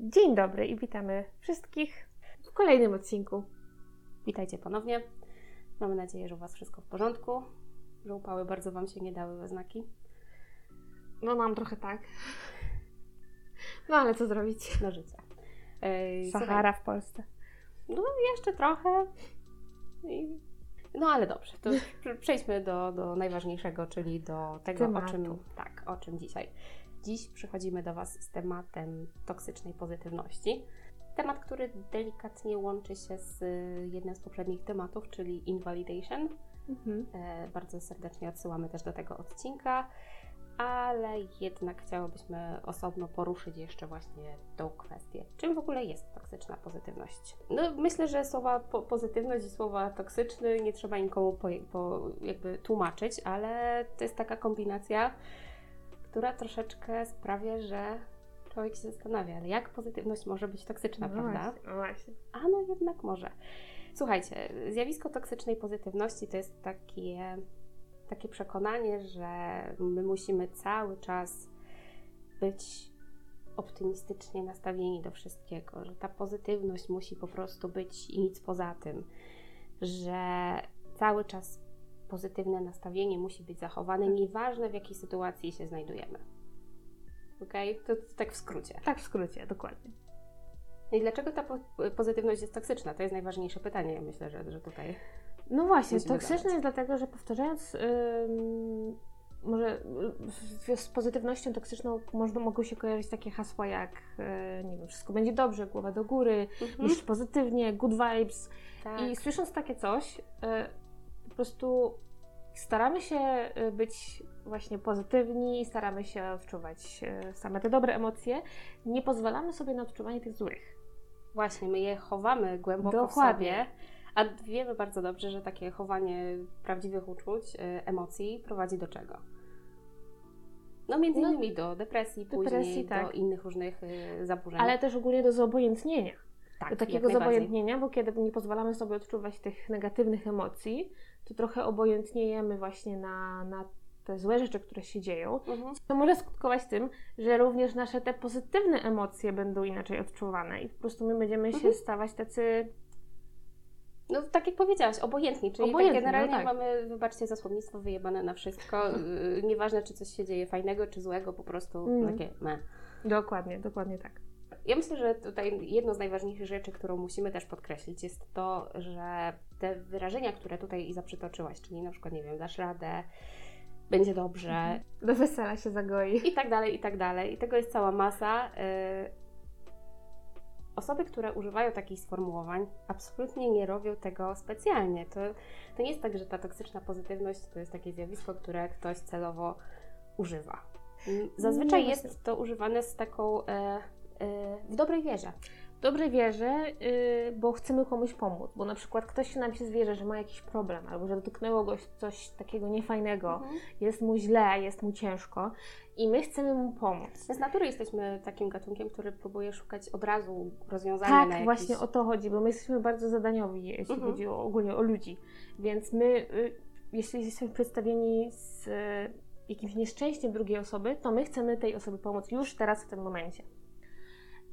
Dzień dobry i witamy wszystkich w kolejnym odcinku. Witajcie ponownie. Mamy nadzieję, że u Was wszystko w porządku, że upały bardzo Wam się nie dały we znaki. No nam trochę tak. No ale co zrobić? No życie. Ej, Sahara w Polsce. No jeszcze trochę. I... No ale dobrze, to przejdźmy do, do najważniejszego, czyli do tego, Tematu. o czym, tak, o czym dzisiaj. Dziś przychodzimy do Was z tematem toksycznej pozytywności. Temat, który delikatnie łączy się z y, jednym z poprzednich tematów, czyli invalidation. Mhm. E, Bardzo serdecznie odsyłamy też do tego odcinka, ale jednak chciałybyśmy osobno poruszyć jeszcze właśnie tą kwestię. Czym w ogóle jest toksyczna pozytywność? No, myślę, że słowa po- pozytywność i słowa toksyczny nie trzeba nikomu po, po, jakby tłumaczyć, ale to jest taka kombinacja, która troszeczkę sprawia, że człowiek się zastanawia, ale jak pozytywność może być toksyczna, No prawda? właśnie, no właśnie. A no jednak może. Słuchajcie, zjawisko toksycznej pozytywności to jest takie, takie przekonanie, że my musimy cały czas być optymistycznie nastawieni do wszystkiego, że ta pozytywność musi po prostu być i nic poza tym, że cały czas pozytywne nastawienie musi być zachowane, nieważne w jakiej sytuacji się znajdujemy. Okej? To, to tak w skrócie. Tak w skrócie, dokładnie. No I dlaczego ta po- pozytywność jest toksyczna? To jest najważniejsze pytanie, myślę, że, że tutaj. No właśnie, Musimy toksyczne zadać. jest dlatego, że powtarzając ym, może y, z pozytywnością toksyczną można, mogą się kojarzyć takie hasła jak y, nie wiem, wszystko będzie dobrze, głowa do góry, myśl pozytywnie, good vibes. Tak. I słysząc takie coś, y, prostu staramy się y, być właśnie pozytywni, staramy się odczuwać y, same te dobre emocje, nie pozwalamy sobie na odczuwanie tych złych. Właśnie, my je chowamy głęboko Dokładnie. w sobie, a wiemy bardzo dobrze, że takie chowanie prawdziwych uczuć, y, emocji prowadzi do czego? No między No, innymi do depresji, depresji, później tak. do innych różnych zaburzeń. Ale też ogólnie do zobojętnienia. tak, do takiego zobojętnienia, bo kiedy nie pozwalamy sobie odczuwać tych negatywnych emocji, to trochę obojętniejemy właśnie na, na te złe rzeczy, które się dzieją. Mhm. To może skutkować tym, że również nasze te pozytywne emocje będą inaczej odczuwane i po prostu my będziemy się Mhm. stawać tacy No tak jak powiedziałaś, obojętni, czyli Obojętni, tak generalnie no tak. mamy, wybaczcie za słownictwo, wyjebane na wszystko. Nieważne, czy coś się dzieje fajnego, czy złego, po prostu Mhm. takie me. dokładnie, dokładnie tak. Ja myślę, że tutaj jedną z najważniejszych rzeczy, którą musimy też podkreślić, jest to, że te wyrażenia, które tutaj Iza przytoczyłaś, czyli na przykład, nie wiem, dasz radę, będzie dobrze Do wesela się zagoi. i tak dalej, i tak dalej. I tego jest cała masa. y, Osoby, które używają takich sformułowań, absolutnie nie robią tego specjalnie. To, to nie jest tak, że ta toksyczna pozytywność to jest takie zjawisko, które ktoś celowo używa. Zazwyczaj jest to używane z taką e, w dobrej wierze. W dobrej wierze, yy, bo chcemy komuś pomóc, bo na przykład ktoś nam się zwierzy, że ma jakiś problem, albo że dotknęło go coś takiego niefajnego, jest mu źle, jest mu ciężko i my chcemy mu pomóc. Z natury jesteśmy takim gatunkiem, który próbuje szukać od razu rozwiązania na Tak, jakiś... właśnie o to chodzi, bo my jesteśmy bardzo zadaniowi, jeśli Mhm. chodzi o, ogólnie o ludzi. Więc my, y, jeśli jesteśmy przedstawieni z y, jakimś nieszczęściem drugiej osoby, to my chcemy tej osobie pomóc już teraz, w tym momencie.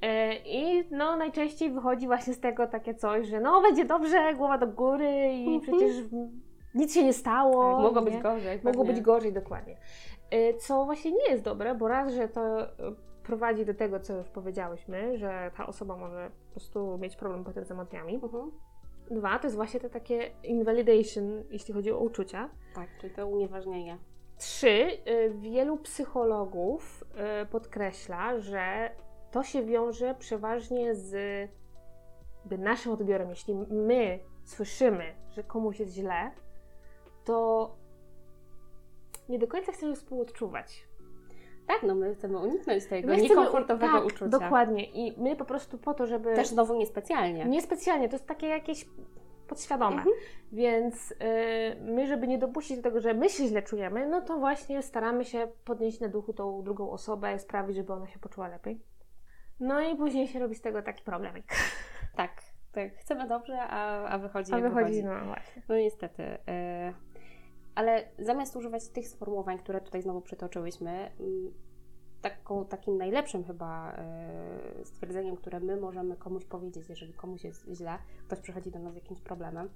Y, I no, najczęściej wychodzi właśnie z tego takie coś, że no będzie dobrze, głowa do góry i Mhm. przecież nic się nie stało. Tak, mogło nie? być gorzej. Mogło pewnie. być gorzej, dokładnie. Y, Co właśnie nie jest dobre, bo raz, że to y, prowadzi do tego, co już powiedziałyśmy, że ta osoba może po prostu mieć problem potem z emocjami. Mhm. Dwa, to jest właśnie te takie invalidation, jeśli chodzi o uczucia. Tak, czyli to unieważnienie. Trzy, wielu psychologów podkreśla, że to się wiąże przeważnie z naszym odbiorem. Jeśli my słyszymy, że komuś jest źle, to nie do końca chcemy współodczuwać. Tak, no my chcemy uniknąć tego My chcemy- niekomfortowego tak, uczucia. Dokładnie. I my po prostu po to, żeby. Też znowu niespecjalnie. Niespecjalnie, to jest takie jakieś podświadome. Mhm. Więc y, my, żeby nie dopuścić do tego, że my się źle czujemy, no to właśnie staramy się podnieść na duchu tą drugą osobę, sprawić, żeby ona się poczuła lepiej. No i później się robi z tego taki problemik. Tak, tak. Chcemy dobrze, a, a wychodzi A wychodzi, wychodzi. no właśnie. No niestety. y, ale zamiast używać tych sformułowań, które tutaj znowu przytoczyłyśmy, mm, taką, takim najlepszym chyba y, stwierdzeniem, stwierdzeniem, które my możemy komuś powiedzieć, jeżeli komuś jest źle, ktoś przychodzi do nas z jakimś problemem,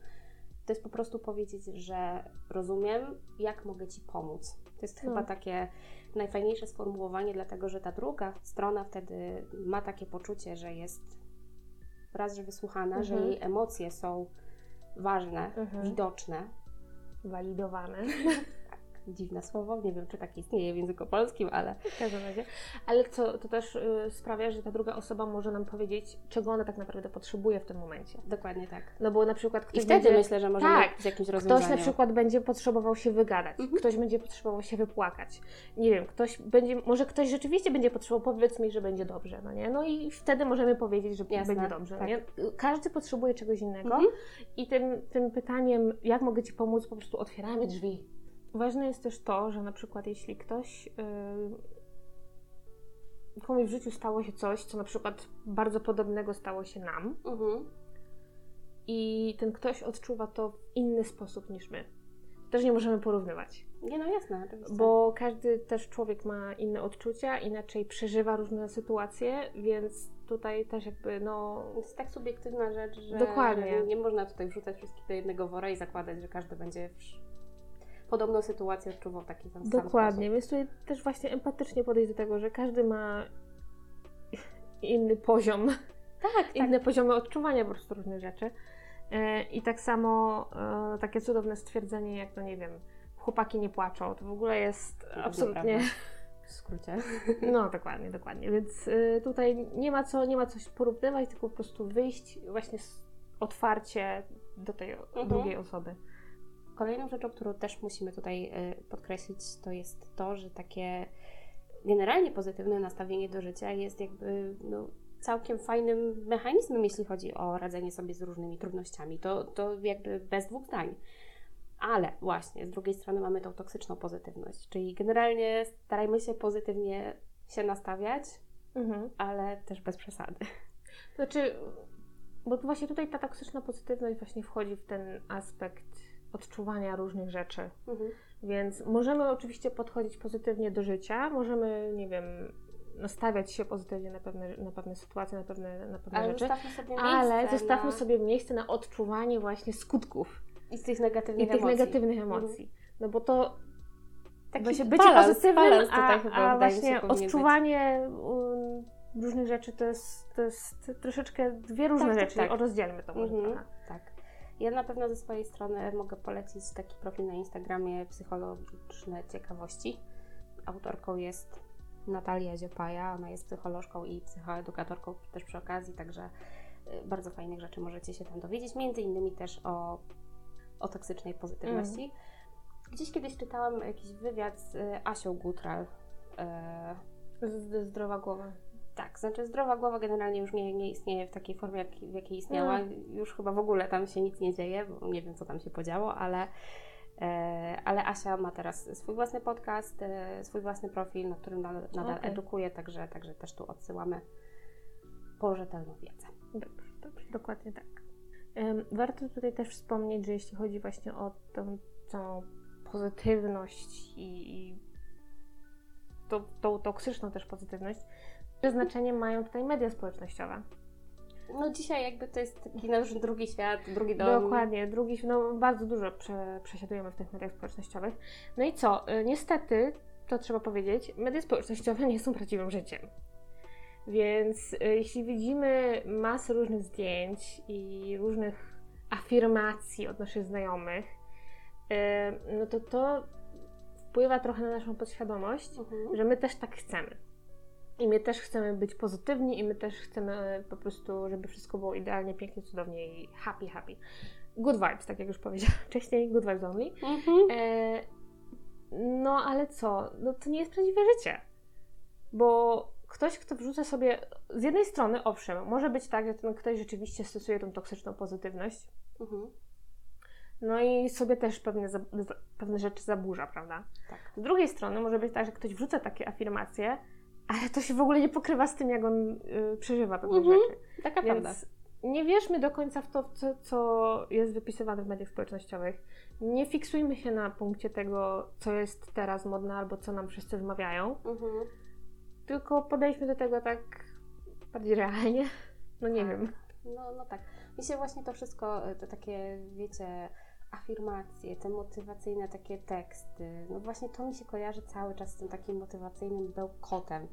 to jest po prostu powiedzieć, że rozumiem, jak mogę Ci pomóc. To jest No. chyba takie najfajniejsze sformułowanie, dlatego że ta druga strona wtedy ma takie poczucie, że jest raz, że wysłuchana, że Mhm. jej emocje są ważne, Mhm. widoczne. Walidowane. Dziwne słowo, nie wiem, czy tak istnieje w języku polskim, ale W każdym razie. Ale co, to też y, sprawia, że ta druga osoba może nam powiedzieć, czego ona tak naprawdę potrzebuje w tym momencie. dokładnie tak. No bo na przykład I ktoś wtedy będzie... myślę, że możemy Tak. z jakimś Ktoś rozwiązaniem. na przykład będzie potrzebował się wygadać, Mhm. ktoś będzie potrzebował się wypłakać. Nie wiem, ktoś będzie, może ktoś rzeczywiście będzie potrzebował, powiedz mi, że będzie dobrze, no nie? No i wtedy możemy powiedzieć, że Jasne, będzie dobrze, tak. nie? Każdy potrzebuje czegoś innego Mhm. i tym, tym pytaniem, jak mogę Ci pomóc, po prostu otwieramy drzwi. Ważne jest też to, że na przykład jeśli ktoś yy, komuś w życiu stało się coś, co na przykład bardzo podobnego stało się nam, Mhm. i ten ktoś odczuwa to w inny sposób niż my. Też nie możemy porównywać, Nie, no jasne, oczywiście. bo każdy też człowiek ma inne odczucia, inaczej przeżywa różne sytuacje, więc tutaj też jakby no. To jest tak subiektywna rzecz, że, Dokładnie. nie można tutaj wrzucać wszystkich do jednego wora i zakładać, że każdy będzie podobną sytuację odczuwał taki sam sam Dokładnie, więc tutaj też właśnie empatycznie podejść do tego, że każdy ma inny poziom, sposób. Tak, tak. inne poziomy odczuwania po prostu różnych rzeczy. E, I tak samo e, takie cudowne stwierdzenie, jak to nie wiem, chłopaki nie płaczą, to w ogóle jest absolutnie. nieprawda. W skrócie. No, dokładnie, dokładnie. Więc y, tutaj nie ma, co, nie ma coś porównywać, tylko po prostu wyjść właśnie z, otwarcie do tej Mhm. drugiej osoby. Kolejną rzeczą, którą też musimy tutaj y, podkreślić, to jest to, że takie generalnie pozytywne nastawienie do życia jest jakby no, całkiem fajnym mechanizmem, jeśli chodzi o radzenie sobie z różnymi trudnościami. To, to jakby bez dwóch zdań. Ale właśnie, z drugiej strony mamy tą toksyczną pozytywność, czyli generalnie starajmy się pozytywnie się nastawiać, Mhm. ale też bez przesady. Znaczy, bo właśnie tutaj ta toksyczna pozytywność właśnie wchodzi w ten aspekt odczuwania różnych rzeczy. Więc możemy oczywiście podchodzić pozytywnie do życia, możemy, nie wiem, nastawiać się pozytywnie na pewne, na pewne sytuacje, na pewne, na pewne Ale rzeczy. zostawmy Ale zostawmy na... sobie miejsce na odczuwanie właśnie skutków i z tych i negatywnych tych emocji. negatywnych Mhm. emocji. No bo to Taki właśnie bycie balans, pozytywnym, balans a, chyba a właśnie powinien być. odczuwanie um, różnych rzeczy to jest, to jest troszeczkę dwie różne Tak, tak, rzeczy. tak. O, rozdzielmy to może Mhm, trochę. tak. Ja na pewno ze swojej strony mogę polecić taki profil na Instagramie Psychologiczne Ciekawości. Autorką jest Natalia Ziopaja, ona jest psycholożką i psychoedukatorką też przy okazji, także y, bardzo fajnych rzeczy możecie się tam dowiedzieć, między innymi też o, o toksycznej pozytywności. Mhm. Gdzieś kiedyś czytałam jakiś wywiad z y, Asią Gutral. y, Z- Zdrowa głowa. Tak, znaczy zdrowa głowa generalnie już nie, nie istnieje w takiej formie, jak, w jakiej istniała. No. Już chyba w ogóle tam się nic nie dzieje, bo nie wiem, co tam się podziało, ale, e, ale Asia ma teraz swój własny podcast, e, swój własny profil, na którym nadal, nadal Okej. edukuje, także, także też tu odsyłamy po rzetelną wiedzę. Dobrze, dobrze, dokładnie tak. Em, Warto tutaj też wspomnieć, że jeśli chodzi właśnie o tą całą pozytywność i, i tą, tą toksyczną też pozytywność, duże znaczenie mają tutaj media społecznościowe. No dzisiaj jakby to jest taki nasz drugi świat, drugi dom. Dokładnie, drugi, no bardzo dużo prze, przesiadujemy w tych mediach społecznościowych. No i co? Y, Niestety, to trzeba powiedzieć, media społecznościowe nie są prawdziwym życiem. Więc y, jeśli widzimy masę różnych zdjęć i różnych afirmacji od naszych znajomych, y, no to to wpływa trochę na naszą podświadomość, Mhm. że my też tak chcemy. I my też chcemy być pozytywni, i my też chcemy po prostu, żeby wszystko było idealnie, pięknie, cudownie i happy, happy. Good vibes, tak jak już powiedziałam wcześniej, good vibes only. Mhm. E, no ale co? No to nie jest prawdziwe życie. Bo ktoś, kto wrzuca sobie. Z jednej strony, owszem, może być tak, że ten ktoś rzeczywiście stosuje tą toksyczną pozytywność, Mhm. no i sobie też pewne, za, pewne rzeczy zaburza, prawda? Tak. Z drugiej strony może być tak, że ktoś wrzuca takie afirmacje, ale to się w ogóle nie pokrywa z tym, jak on y, przeżywa pewne Mhm. rzeczy. Taka prawda. Więc nie wierzmy do końca w to, co, co jest wypisywane w mediach społecznościowych. Nie fiksujmy się na punkcie tego, co jest teraz modne albo co nam wszyscy wmawiają, Mhm. tylko podejdźmy do tego tak Bardziej realnie? No nie Tak. wiem. No, no tak. Mi się właśnie to wszystko, to takie, wiecie, afirmacje, te motywacyjne takie teksty, no właśnie to mi się kojarzy cały czas z tym takim motywacyjnym bełkotem.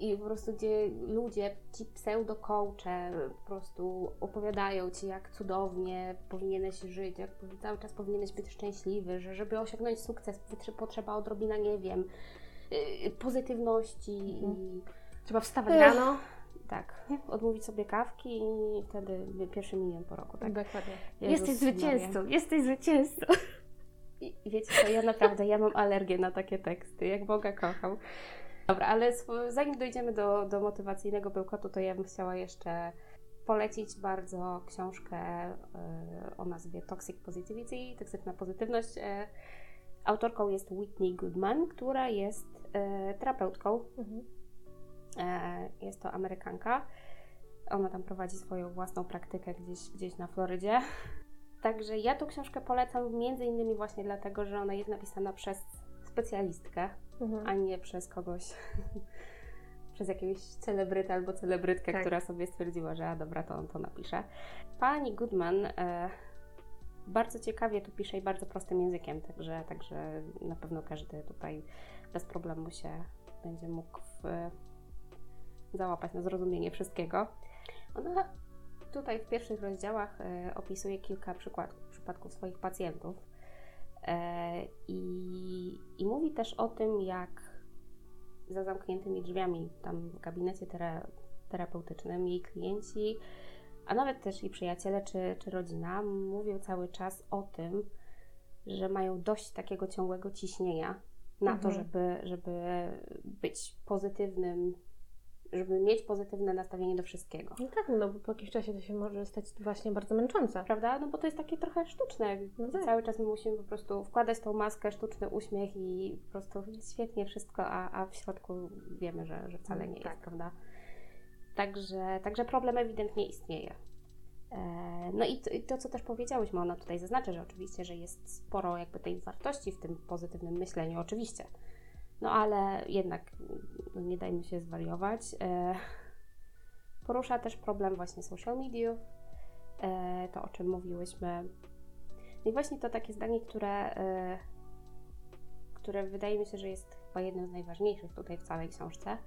I po prostu gdzie ludzie, ci pseudo-coache po prostu opowiadają Ci, jak cudownie powinieneś żyć, jak cały czas powinieneś być szczęśliwy, że żeby osiągnąć sukces potrzeba odrobina, nie wiem, yy, pozytywności i Trzeba wstawać Ech. rano. Tak, odmówić sobie kawki i wtedy pierwszy milion po roku, tak? Dokładnie. Jezus jesteś zwycięzcą, jesteś zwycięzcą. I wiecie co, ja naprawdę, ja mam alergię na takie teksty, jak Boga kocham. Dobra, ale zanim dojdziemy do, do motywacyjnego bełkotu, to ja bym chciała jeszcze polecić bardzo książkę e, o nazwie Toxic Positivity, toksyczna pozytywność. E, autorką jest Whitney Goodman, która jest e, terapeutką. Mhm. E, jest to Amerykanka. Ona tam prowadzi swoją własną praktykę gdzieś, gdzieś na Florydzie. Także ja tą książkę polecam między innymi właśnie dlatego, że ona jest napisana przez specjalistkę, Mhm. a nie przez kogoś, przez jakiegoś celebrytę albo celebrytkę, Tak. która sobie stwierdziła, że a dobra, to on to napisze. Pani Goodman e, bardzo ciekawie tu pisze i bardzo prostym językiem, także, także na pewno każdy tutaj bez problemu się będzie mógł w, załapać na zrozumienie wszystkiego. Ona tutaj w pierwszych rozdziałach e, opisuje kilka przykładów, przypadków swoich pacjentów. E, i, I mówi też o tym, jak za zamkniętymi drzwiami tam w gabinecie tera, terapeutycznym jej klienci, a nawet też i przyjaciele czy, czy rodzina mówią cały czas o tym, że mają dość takiego ciągłego ciśnienia na to, Mhm. żeby, żeby być pozytywnym, żeby mieć pozytywne nastawienie do wszystkiego. No tak, no bo po jakimś czasie to się może stać właśnie bardzo męczące. Prawda? No bo to jest takie trochę sztuczne. No tak. Cały czas my musimy po prostu wkładać tą maskę, sztuczny uśmiech i po prostu świetnie wszystko, a, a w środku wiemy, że, że wcale nie Tak. jest, prawda? Także, także problem ewidentnie istnieje. E, No i to, i to, co też powiedziałyśmy, ona tutaj zaznacza, że oczywiście, że jest sporo jakby tej wartości w tym pozytywnym myśleniu, oczywiście. No ale jednak no, nie dajmy się zwariować. E, Porusza też problem właśnie social mediów, e, to o czym mówiłyśmy. No i właśnie to takie zdanie, które, e, które wydaje mi się, że jest chyba jednym z najważniejszych tutaj w całej książce,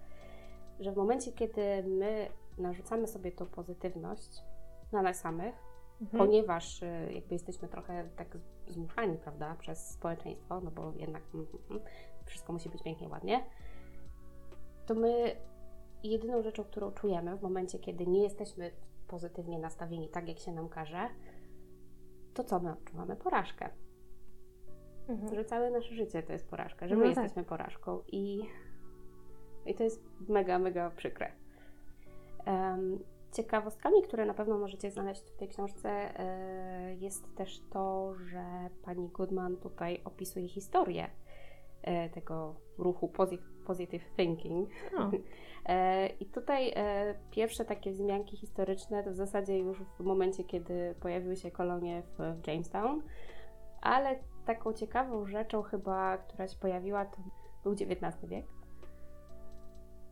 że w momencie, kiedy my narzucamy sobie tą pozytywność na nas samych, Mhm. ponieważ jakby jesteśmy trochę tak zmuszani, prawda, przez społeczeństwo, no bo jednak mm, mm, wszystko musi być pięknie, ładnie, to my jedyną rzeczą, którą czujemy w momencie, kiedy nie jesteśmy pozytywnie nastawieni tak, jak się nam każe, to co my odczuwamy? Porażkę. Mhm. Że całe nasze życie to jest porażka, że No my tak. jesteśmy porażką i, i to jest mega, mega przykre. Em, ciekawostkami, które na pewno możecie znaleźć w tej książce, e, jest też to, że pani Goodman tutaj opisuje historię e, tego ruchu posi- positive thinking. O, E, I tutaj e, pierwsze takie wzmianki historyczne to w zasadzie już w momencie, kiedy pojawiły się kolonie w, Jamestown, ale taką ciekawą rzeczą chyba, która się pojawiła, to był XIX wiek.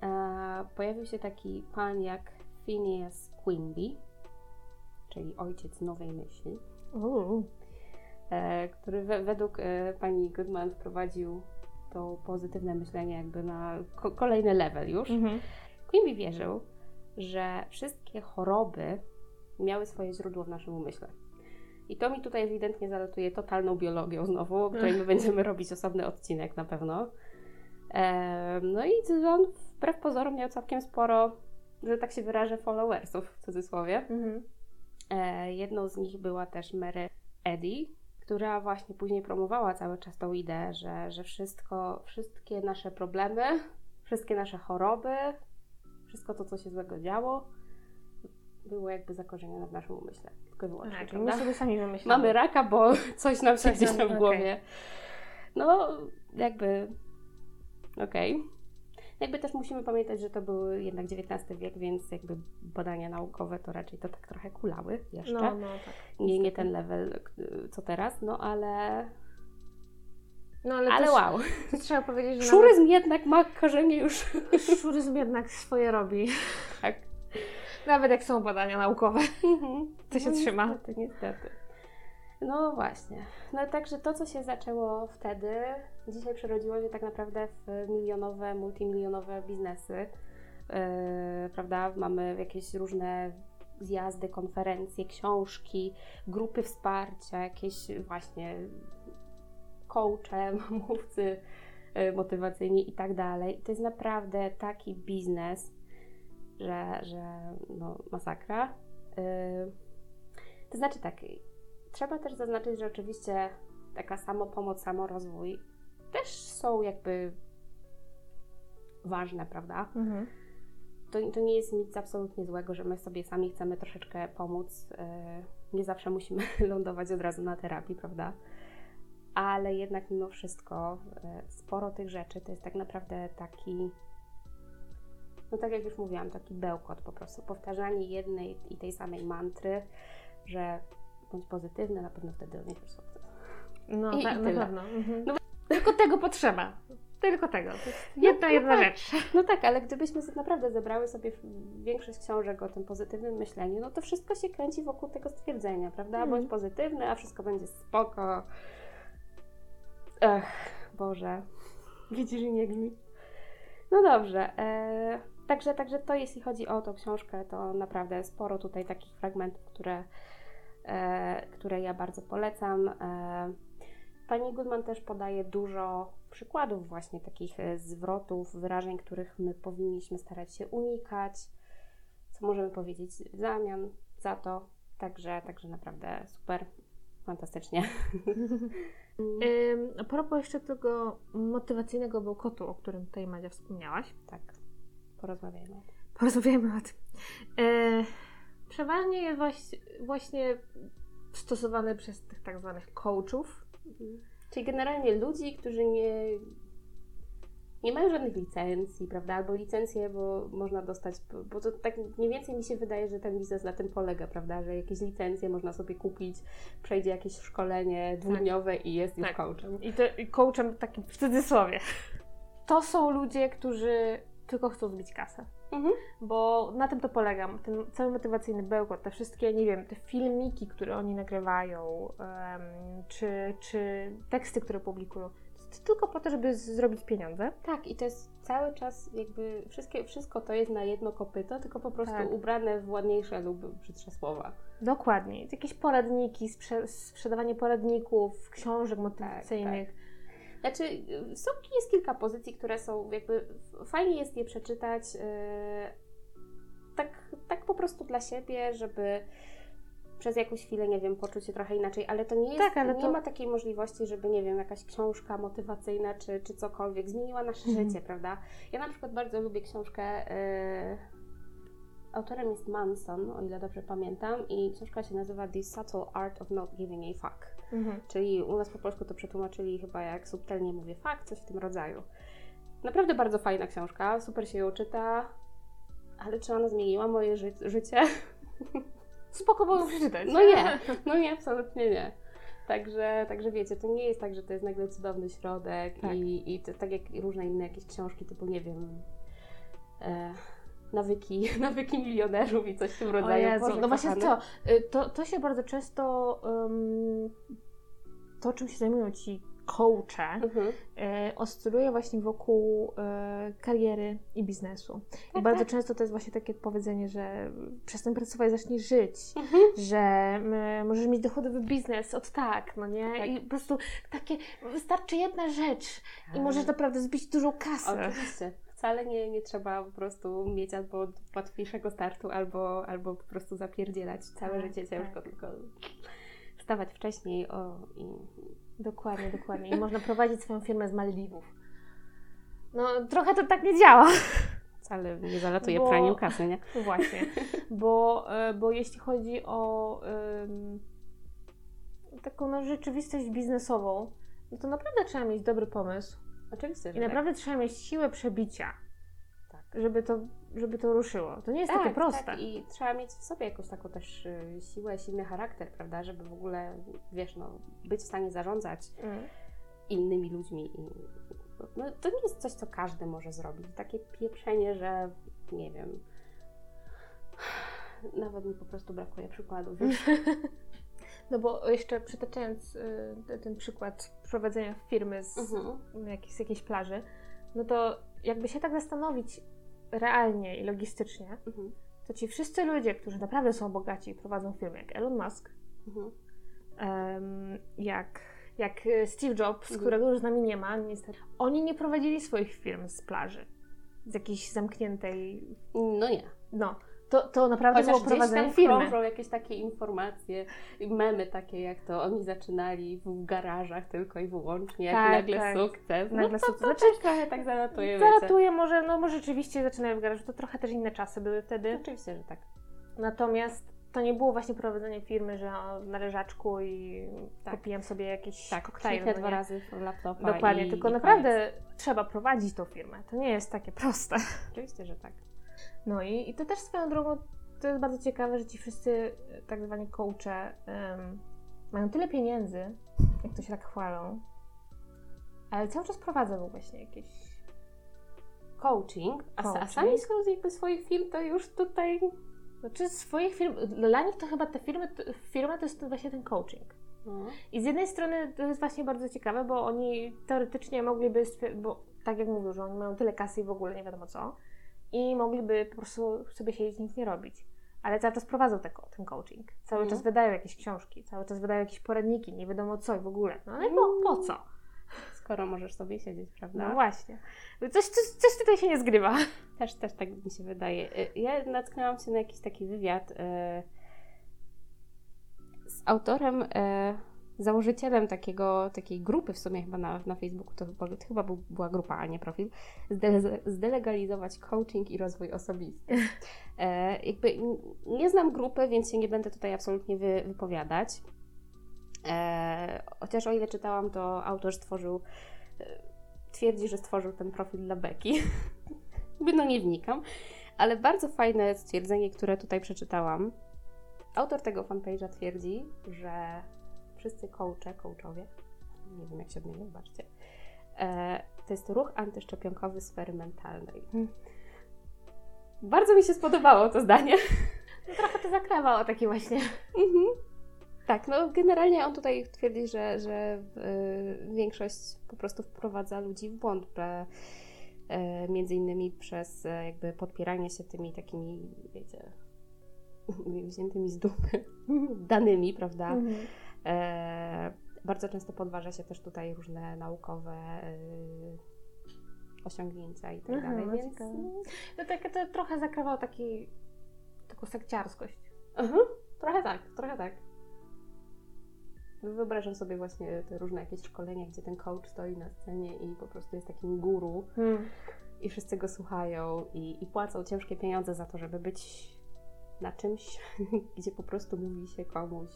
E, pojawił się taki pan jak Phineas Quimby, czyli ojciec nowej myśli, e, który we, według pani Goodman wprowadził to pozytywne myślenie jakby na ko- kolejny level już. Mhm. Quimby wierzył, że wszystkie choroby miały swoje źródło w naszym umyśle. I to mi tutaj ewidentnie zalatuje totalną biologią znowu, o której my będziemy robić osobny odcinek na pewno. No i on wbrew pozorom miał całkiem sporo, że tak się wyrażę, followersów w cudzysłowie. Mhm. E, jedną z nich była też Mary Eddy, która właśnie później promowała cały czas tą ideę, że, że wszystko, wszystkie nasze problemy, wszystkie nasze choroby, wszystko to, co się złego działo, było jakby zakorzenione w naszym umyśle. Tylko i wyłącznie, Tak, my sobie sami wymyślamy. Mamy raka, bo coś nam się gdzieś tam w głowie. No, jakby okej. Jakby też musimy pamiętać, że to był jednak XIX wiek, więc jakby badania naukowe to raczej to tak trochę kulały jeszcze. No, no tak. nie, nie ten level, y, co teraz, no ale... No ale, Ale wow. trzeba powiedzieć, że Szuryzm jednak ma korzenie już... nawet szuryzm jednak swoje robi. Tak, Nawet jak są badania naukowe, to się no, trzyma. Niestety, niestety. No właśnie. No także to, co się zaczęło wtedy, dzisiaj przerodziło się tak naprawdę w milionowe, multimilionowe biznesy. Yy, prawda? Mamy jakieś różne zjazdy, konferencje, książki, grupy wsparcia, jakieś właśnie coache, mówcy yy, motywacyjni i tak dalej. To jest naprawdę taki biznes, że, że no, masakra. Yy, to znaczy tak, trzeba też zaznaczyć, że oczywiście taka samopomoc, samorozwój też są jakby ważne, prawda? Mhm. To, to nie jest nic absolutnie złego, że my sobie sami chcemy troszeczkę pomóc. Yy, nie zawsze musimy lądować od razu na terapii, prawda? Ale jednak mimo wszystko yy, sporo tych rzeczy to jest tak naprawdę taki no tak jak już mówiłam, taki bełkot po prostu, powtarzanie jednej i tej samej mantry, że bądź pozytywny, na pewno wtedy odniesiesz sukces. No, I, tak, na pewno. Mhm. No, tylko tego potrzeba. Tylko tego. No jedna, no, jedna tak. rzecz. No tak, ale gdybyśmy naprawdę zebrały sobie większość książek o tym pozytywnym myśleniu, no to wszystko się kręci wokół tego stwierdzenia, prawda? Mm. Bądź pozytywny, a wszystko będzie spoko. Ech, Boże. Widzisz, nie grzmi. No dobrze. E, także, także to jeśli chodzi o tą książkę, to naprawdę sporo tutaj takich fragmentów, które które ja bardzo polecam. E, pani Goodman też podaje dużo przykładów właśnie takich e, zwrotów, wyrażeń, których my powinniśmy starać się unikać. Co możemy powiedzieć w zamian za to. Także, także naprawdę super, fantastycznie. A propos jeszcze tego motywacyjnego bełkotu, o którym tutaj Madzia wspomniałaś. Tak, porozmawiajmy. Porozmawiajmy o tym. E, przeważnie jest właśnie stosowany przez tych tak zwanych coachów. Mhm. Czyli generalnie ludzi, którzy nie, nie mają żadnych licencji, prawda? Albo licencje, bo można dostać, bo to tak mniej więcej mi się wydaje, że ten biznes na tym polega, prawda? Że jakieś licencje można sobie kupić, przejdzie jakieś szkolenie dwudniowe tak. i jest już tak. coachem. I, to, I coachem takim w cudzysłowie. To są ludzie, którzy tylko chcą zbić kasę. Mhm. Bo na tym to polega. Ten cały motywacyjny bełkot, te wszystkie, nie wiem, te filmiki, które oni nagrywają, um, czy, czy teksty, które publikują, to tylko po to, żeby zrobić pieniądze. Tak, i to jest cały czas jakby wszystkie, wszystko to jest na jedno kopyto, tylko po prostu tak. ubrane w ładniejsze lub brzydsze słowa. Dokładnie. Jakieś poradniki, sprze sprzedawanie poradników, książek motywacyjnych. Tak, tak. Znaczy, są, jest kilka pozycji, które są jakby, fajnie jest je przeczytać yy, tak, tak po prostu dla siebie, żeby przez jakąś chwilę, nie wiem, poczuć się trochę inaczej, ale to nie jest, tak, ale nie to... ma takiej możliwości, żeby, nie wiem, jakaś książka motywacyjna czy, czy cokolwiek zmieniła nasze mhm. życie, prawda? Ja na przykład bardzo lubię książkę yy, Autorem jest Manson, o ile dobrze pamiętam, i książka się nazywa The Subtle Art of Not Giving a Fuck. Mhm. Czyli u nas po polsku to przetłumaczyli chyba jak subtelnie mówię fuck, coś w tym rodzaju. Naprawdę bardzo fajna książka, super się ją czyta, ale czy ona zmieniła moje ży życie? Spoko było przeczytać. No nie, no nie, absolutnie nie. Także, także wiecie, to nie jest tak, że to jest nagle cudowny środek tak. i, i to, tak jak różne inne jakieś książki typu, nie wiem... E, nawyki, nawyki milionerów i coś w tym rodzaju. O Jezu, no właśnie co, y, to, to się bardzo często um, to, czym się zajmują ci coache, mhm. y, oscyluje właśnie wokół y, kariery i biznesu. Tak, I bardzo tak. często to jest właśnie takie powiedzenie, że przestań pracować, zacznij żyć, mhm. że y, możesz mieć dochodowy biznes od tak, no nie? Tak. I po prostu takie, wystarczy jedna rzecz i tak. możesz naprawdę zbić dużą kasę. Oczywiście wcale nie, nie trzeba po prostu mieć albo łatwiejszego startu, albo, albo po prostu zapierdzielać całe tak, życie ciężko, tak. tylko wstawać wcześniej o, i... Dokładnie, dokładnie. I można prowadzić swoją firmę z Maldiwów. No, trochę to tak nie działa. Wcale nie zalatuje bo, praniu kasy, nie? Właśnie, bo, e, bo jeśli chodzi o um, taką no, rzeczywistość biznesową, no to naprawdę trzeba mieć dobry pomysł, Oczywiście. I tak. naprawdę trzeba mieć siłę przebicia, tak. żeby, to, żeby to ruszyło. To nie jest tak, takie proste. Tak. I trzeba mieć w sobie jakąś taką też y, siłę, silny charakter, prawda, żeby w ogóle, wiesz, no, być w stanie zarządzać mm. innymi ludźmi. No, to nie jest coś, co każdy może zrobić. Takie pieprzenie, że nie wiem Nawet mi po prostu brakuje przykładów. Wiesz? No bo jeszcze przytaczając y, ten przykład prowadzenia firmy z, Mhm. jakiej, z jakiejś plaży, no to jakby się tak zastanowić realnie i logistycznie, Mhm. to ci wszyscy ludzie, którzy naprawdę są bogaci i prowadzą firmy, jak Elon Musk, Mhm. jak, jak Steve Jobs, Mhm. którego już z nami nie ma, niestety, oni nie prowadzili swoich firm z plaży, z jakiejś zamkniętej, No nie. no, to, to naprawdę Chociaż było prowadzenie firmy. krążą jakieś takie informacje, memy takie jak to oni zaczynali w garażach tylko i wyłącznie, jak Tak, nagle tak. sukces. Nagle no to, sukces. to Znaczy, trochę tak zalatuje, wiecie. Zaratuje może, no może rzeczywiście zaczynają w garażu, to trochę też inne czasy były wtedy. Oczywiście, że tak. Natomiast to nie było właśnie prowadzenie firmy, że na leżaczku i Tak. popijam sobie jakieś Tak, koktajl. no dwa razy w laptopa Dokładnie, i, tylko i naprawdę trzeba prowadzić tą firmę. To nie jest takie proste. Koniec. Oczywiście, że tak. No i, i to też swoją drogą, to jest bardzo ciekawe, że ci wszyscy e, tak zwani coache em, mają tyle pieniędzy, jak to się tak chwalą, ale cały czas prowadzą właśnie jakieś... Coaching, a, sa- a Coaching. sami są z jakby swoich firm, to już tutaj... Znaczy swoich firm, dla nich to chyba te firmy, firma to jest właśnie ten coaching. No. I z jednej strony to jest właśnie bardzo ciekawe, bo oni teoretycznie mogliby, bo tak jak mówił, że oni mają tyle kasy i w ogóle nie wiadomo co, i mogliby po prostu sobie siedzieć nic nie robić. Ale cały czas prowadzą te, ten coaching. Cały Mhm. czas wydają jakieś książki, cały czas wydają jakieś poradniki, nie wiadomo co i w ogóle. No ale po, po co? Skoro możesz sobie siedzieć, prawda? No właśnie. Coś, coś, coś tutaj się nie zgrywa. Też, też tak mi się wydaje. Y, Ja natknęłam się na jakiś taki wywiad y, z autorem, y, założycielem takiego, takiej grupy w sumie chyba na, na Facebooku, to chyba, to chyba był, była grupa, a nie profil, zdele, zdelegalizować coaching i rozwój osobisty. E, jakby nie znam grupy, więc się nie będę tutaj absolutnie wy, wypowiadać. E, chociaż o ile czytałam, to autor stworzył, e, twierdzi, że stworzył ten profil dla Beki. No nie wnikam, ale bardzo fajne stwierdzenie, które tutaj przeczytałam. Autor tego fanpage'a twierdzi, że wszyscy coache, coachowie, nie wiem jak się odmienia, zobaczcie, e, to jest ruch antyszczepionkowy sfery mentalnej. Bardzo mi się spodobało to zdanie. No, trochę to zakrawa o taki właśnie. Mhm. Tak, no generalnie on tutaj twierdzi, że, że y, większość po prostu wprowadza ludzi w błąd, że, y, między innymi przez y, jakby podpieranie się tymi takimi, wiecie, wziętymi z dupy danymi, prawda? Mhm. E, bardzo często podważa się też tutaj różne naukowe y, osiągnięcia i tak dalej, no więc... No takie to trochę zakrawało taki, taką sekciarskość. Mhm, trochę tak, trochę tak. Wyobrażam sobie właśnie te różne jakieś szkolenia, gdzie ten coach stoi na scenie i po prostu jest takim guru Hmm. i wszyscy go słuchają i, i płacą ciężkie pieniądze za to, żeby być na czymś, gdzie po prostu mówi się komuś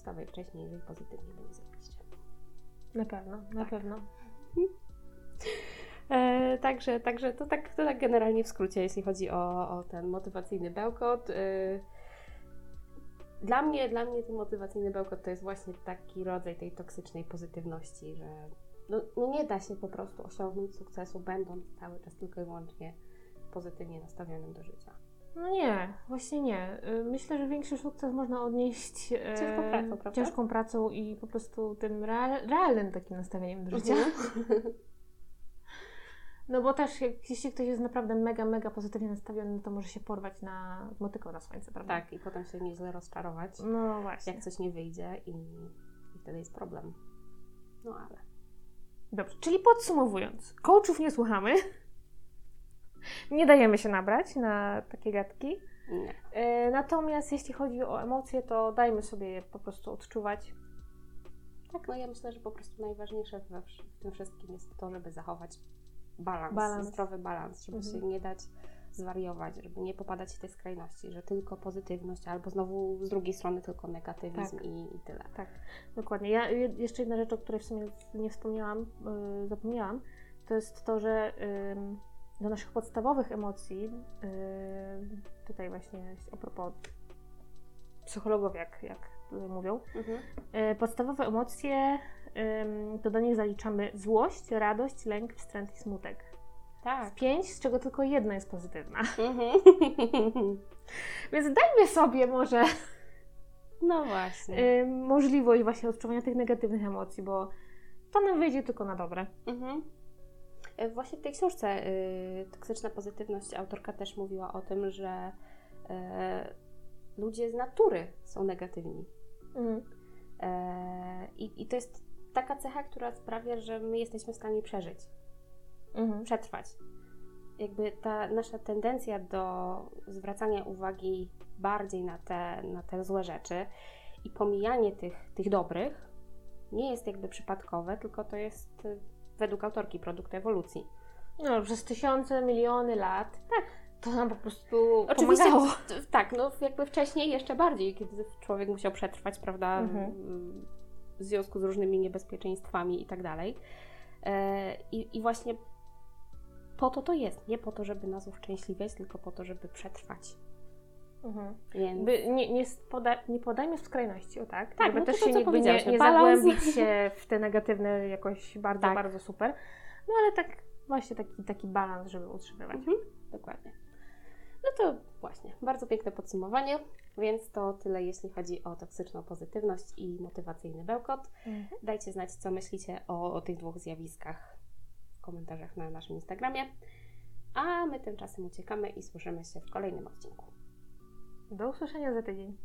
wstawaj wcześniej, jeżeli pozytywnie będzie zrobić. Na pewno, na Tak. pewno. E, także, także to tak, to tak generalnie w skrócie, jeśli chodzi o, o ten motywacyjny bełkot. E, dla mnie, dla mnie ten motywacyjny bełkot to jest właśnie taki rodzaj tej toksycznej pozytywności, że no, no nie da się po prostu osiągnąć sukcesu, będąc cały czas tylko i wyłącznie pozytywnie nastawionym do życia. No nie, właśnie nie. Y, Myślę, że większy sukces można odnieść e, Ciężką pracą, prawda? ciężką pracą i po prostu tym real, realnym takim nastawieniem do życia. Mhm. No bo też jak, jeśli ktoś jest naprawdę mega, mega pozytywnie nastawiony, to może się porwać na motyką na słońce, prawda? tak, i potem się nieźle rozczarować, No właśnie. jak coś nie wyjdzie i, i wtedy jest problem. No ale. Dobrze, czyli podsumowując, coachów nie słuchamy. Nie dajemy się nabrać na takie gadki. Nie. E, Natomiast jeśli chodzi o emocje, to dajmy sobie je po prostu odczuwać. Tak, no ja myślę, że po prostu najważniejsze we, w tym wszystkim jest to, żeby zachować balans, Balans. zdrowy balans, żeby Mhm. się nie dać zwariować, żeby nie popadać w te skrajności, że tylko pozytywność, albo znowu z drugiej strony tylko negatywizm Tak. i, i tyle. Tak, dokładnie. Ja je- jeszcze jedna rzecz, o której w sumie nie wspomniałam, yy, zapomniałam, to jest to, że ym, do naszych podstawowych emocji, yy, tutaj właśnie a propos psychologów, jak, jak tutaj mówią, yy, podstawowe emocje, to do nich zaliczamy złość, radość, lęk, wstręt i smutek. Tak. Pięć, z czego tylko jedna jest pozytywna. Mhm. Więc dajmy sobie może No właśnie. y, możliwość właśnie odczuwania tych negatywnych emocji, bo to nam wyjdzie tylko na dobre. Mhm. E, Właśnie w tej książce y, Toksyczna Pozytywność autorka też mówiła o tym, że e, ludzie z natury są negatywni. Mhm. E, I, I to jest taka cecha, która sprawia, że my jesteśmy w stanie przeżyć, Mhm. przetrwać. Jakby ta nasza tendencja do zwracania uwagi bardziej na te, na te złe rzeczy i pomijanie tych, tych dobrych nie jest jakby przypadkowe, tylko to jest według autorki produkt ewolucji. No, przez tysiące, miliony lat. Tak. To nam po prostu Oczywiście, pomagało. tak, no jakby wcześniej jeszcze bardziej, kiedy człowiek musiał przetrwać, prawda, Mhm. w- w związku z różnymi niebezpieczeństwami i tak dalej. E, I, I właśnie po to to jest, nie po to, żeby nas uszczęśliwiać, tylko po to, żeby przetrwać. Mhm. Więc By nie, nie, spoda, nie podajmy w skrajności, o tak? Tak, no to też to, się jakby nie, nie balans. zagłębić się w te negatywne jakoś bardzo, Tak. bardzo super. No ale tak właśnie taki, taki balans, żeby utrzymywać. Mhm, dokładnie. No to właśnie, bardzo piękne podsumowanie, więc to tyle, jeśli chodzi o toksyczną pozytywność i motywacyjny bełkot. Mhm. Dajcie znać, co myślicie o, o tych dwóch zjawiskach w komentarzach na naszym Instagramie. A my tymczasem uciekamy i słyszymy się w kolejnym odcinku. Do usłyszenia za tydzień.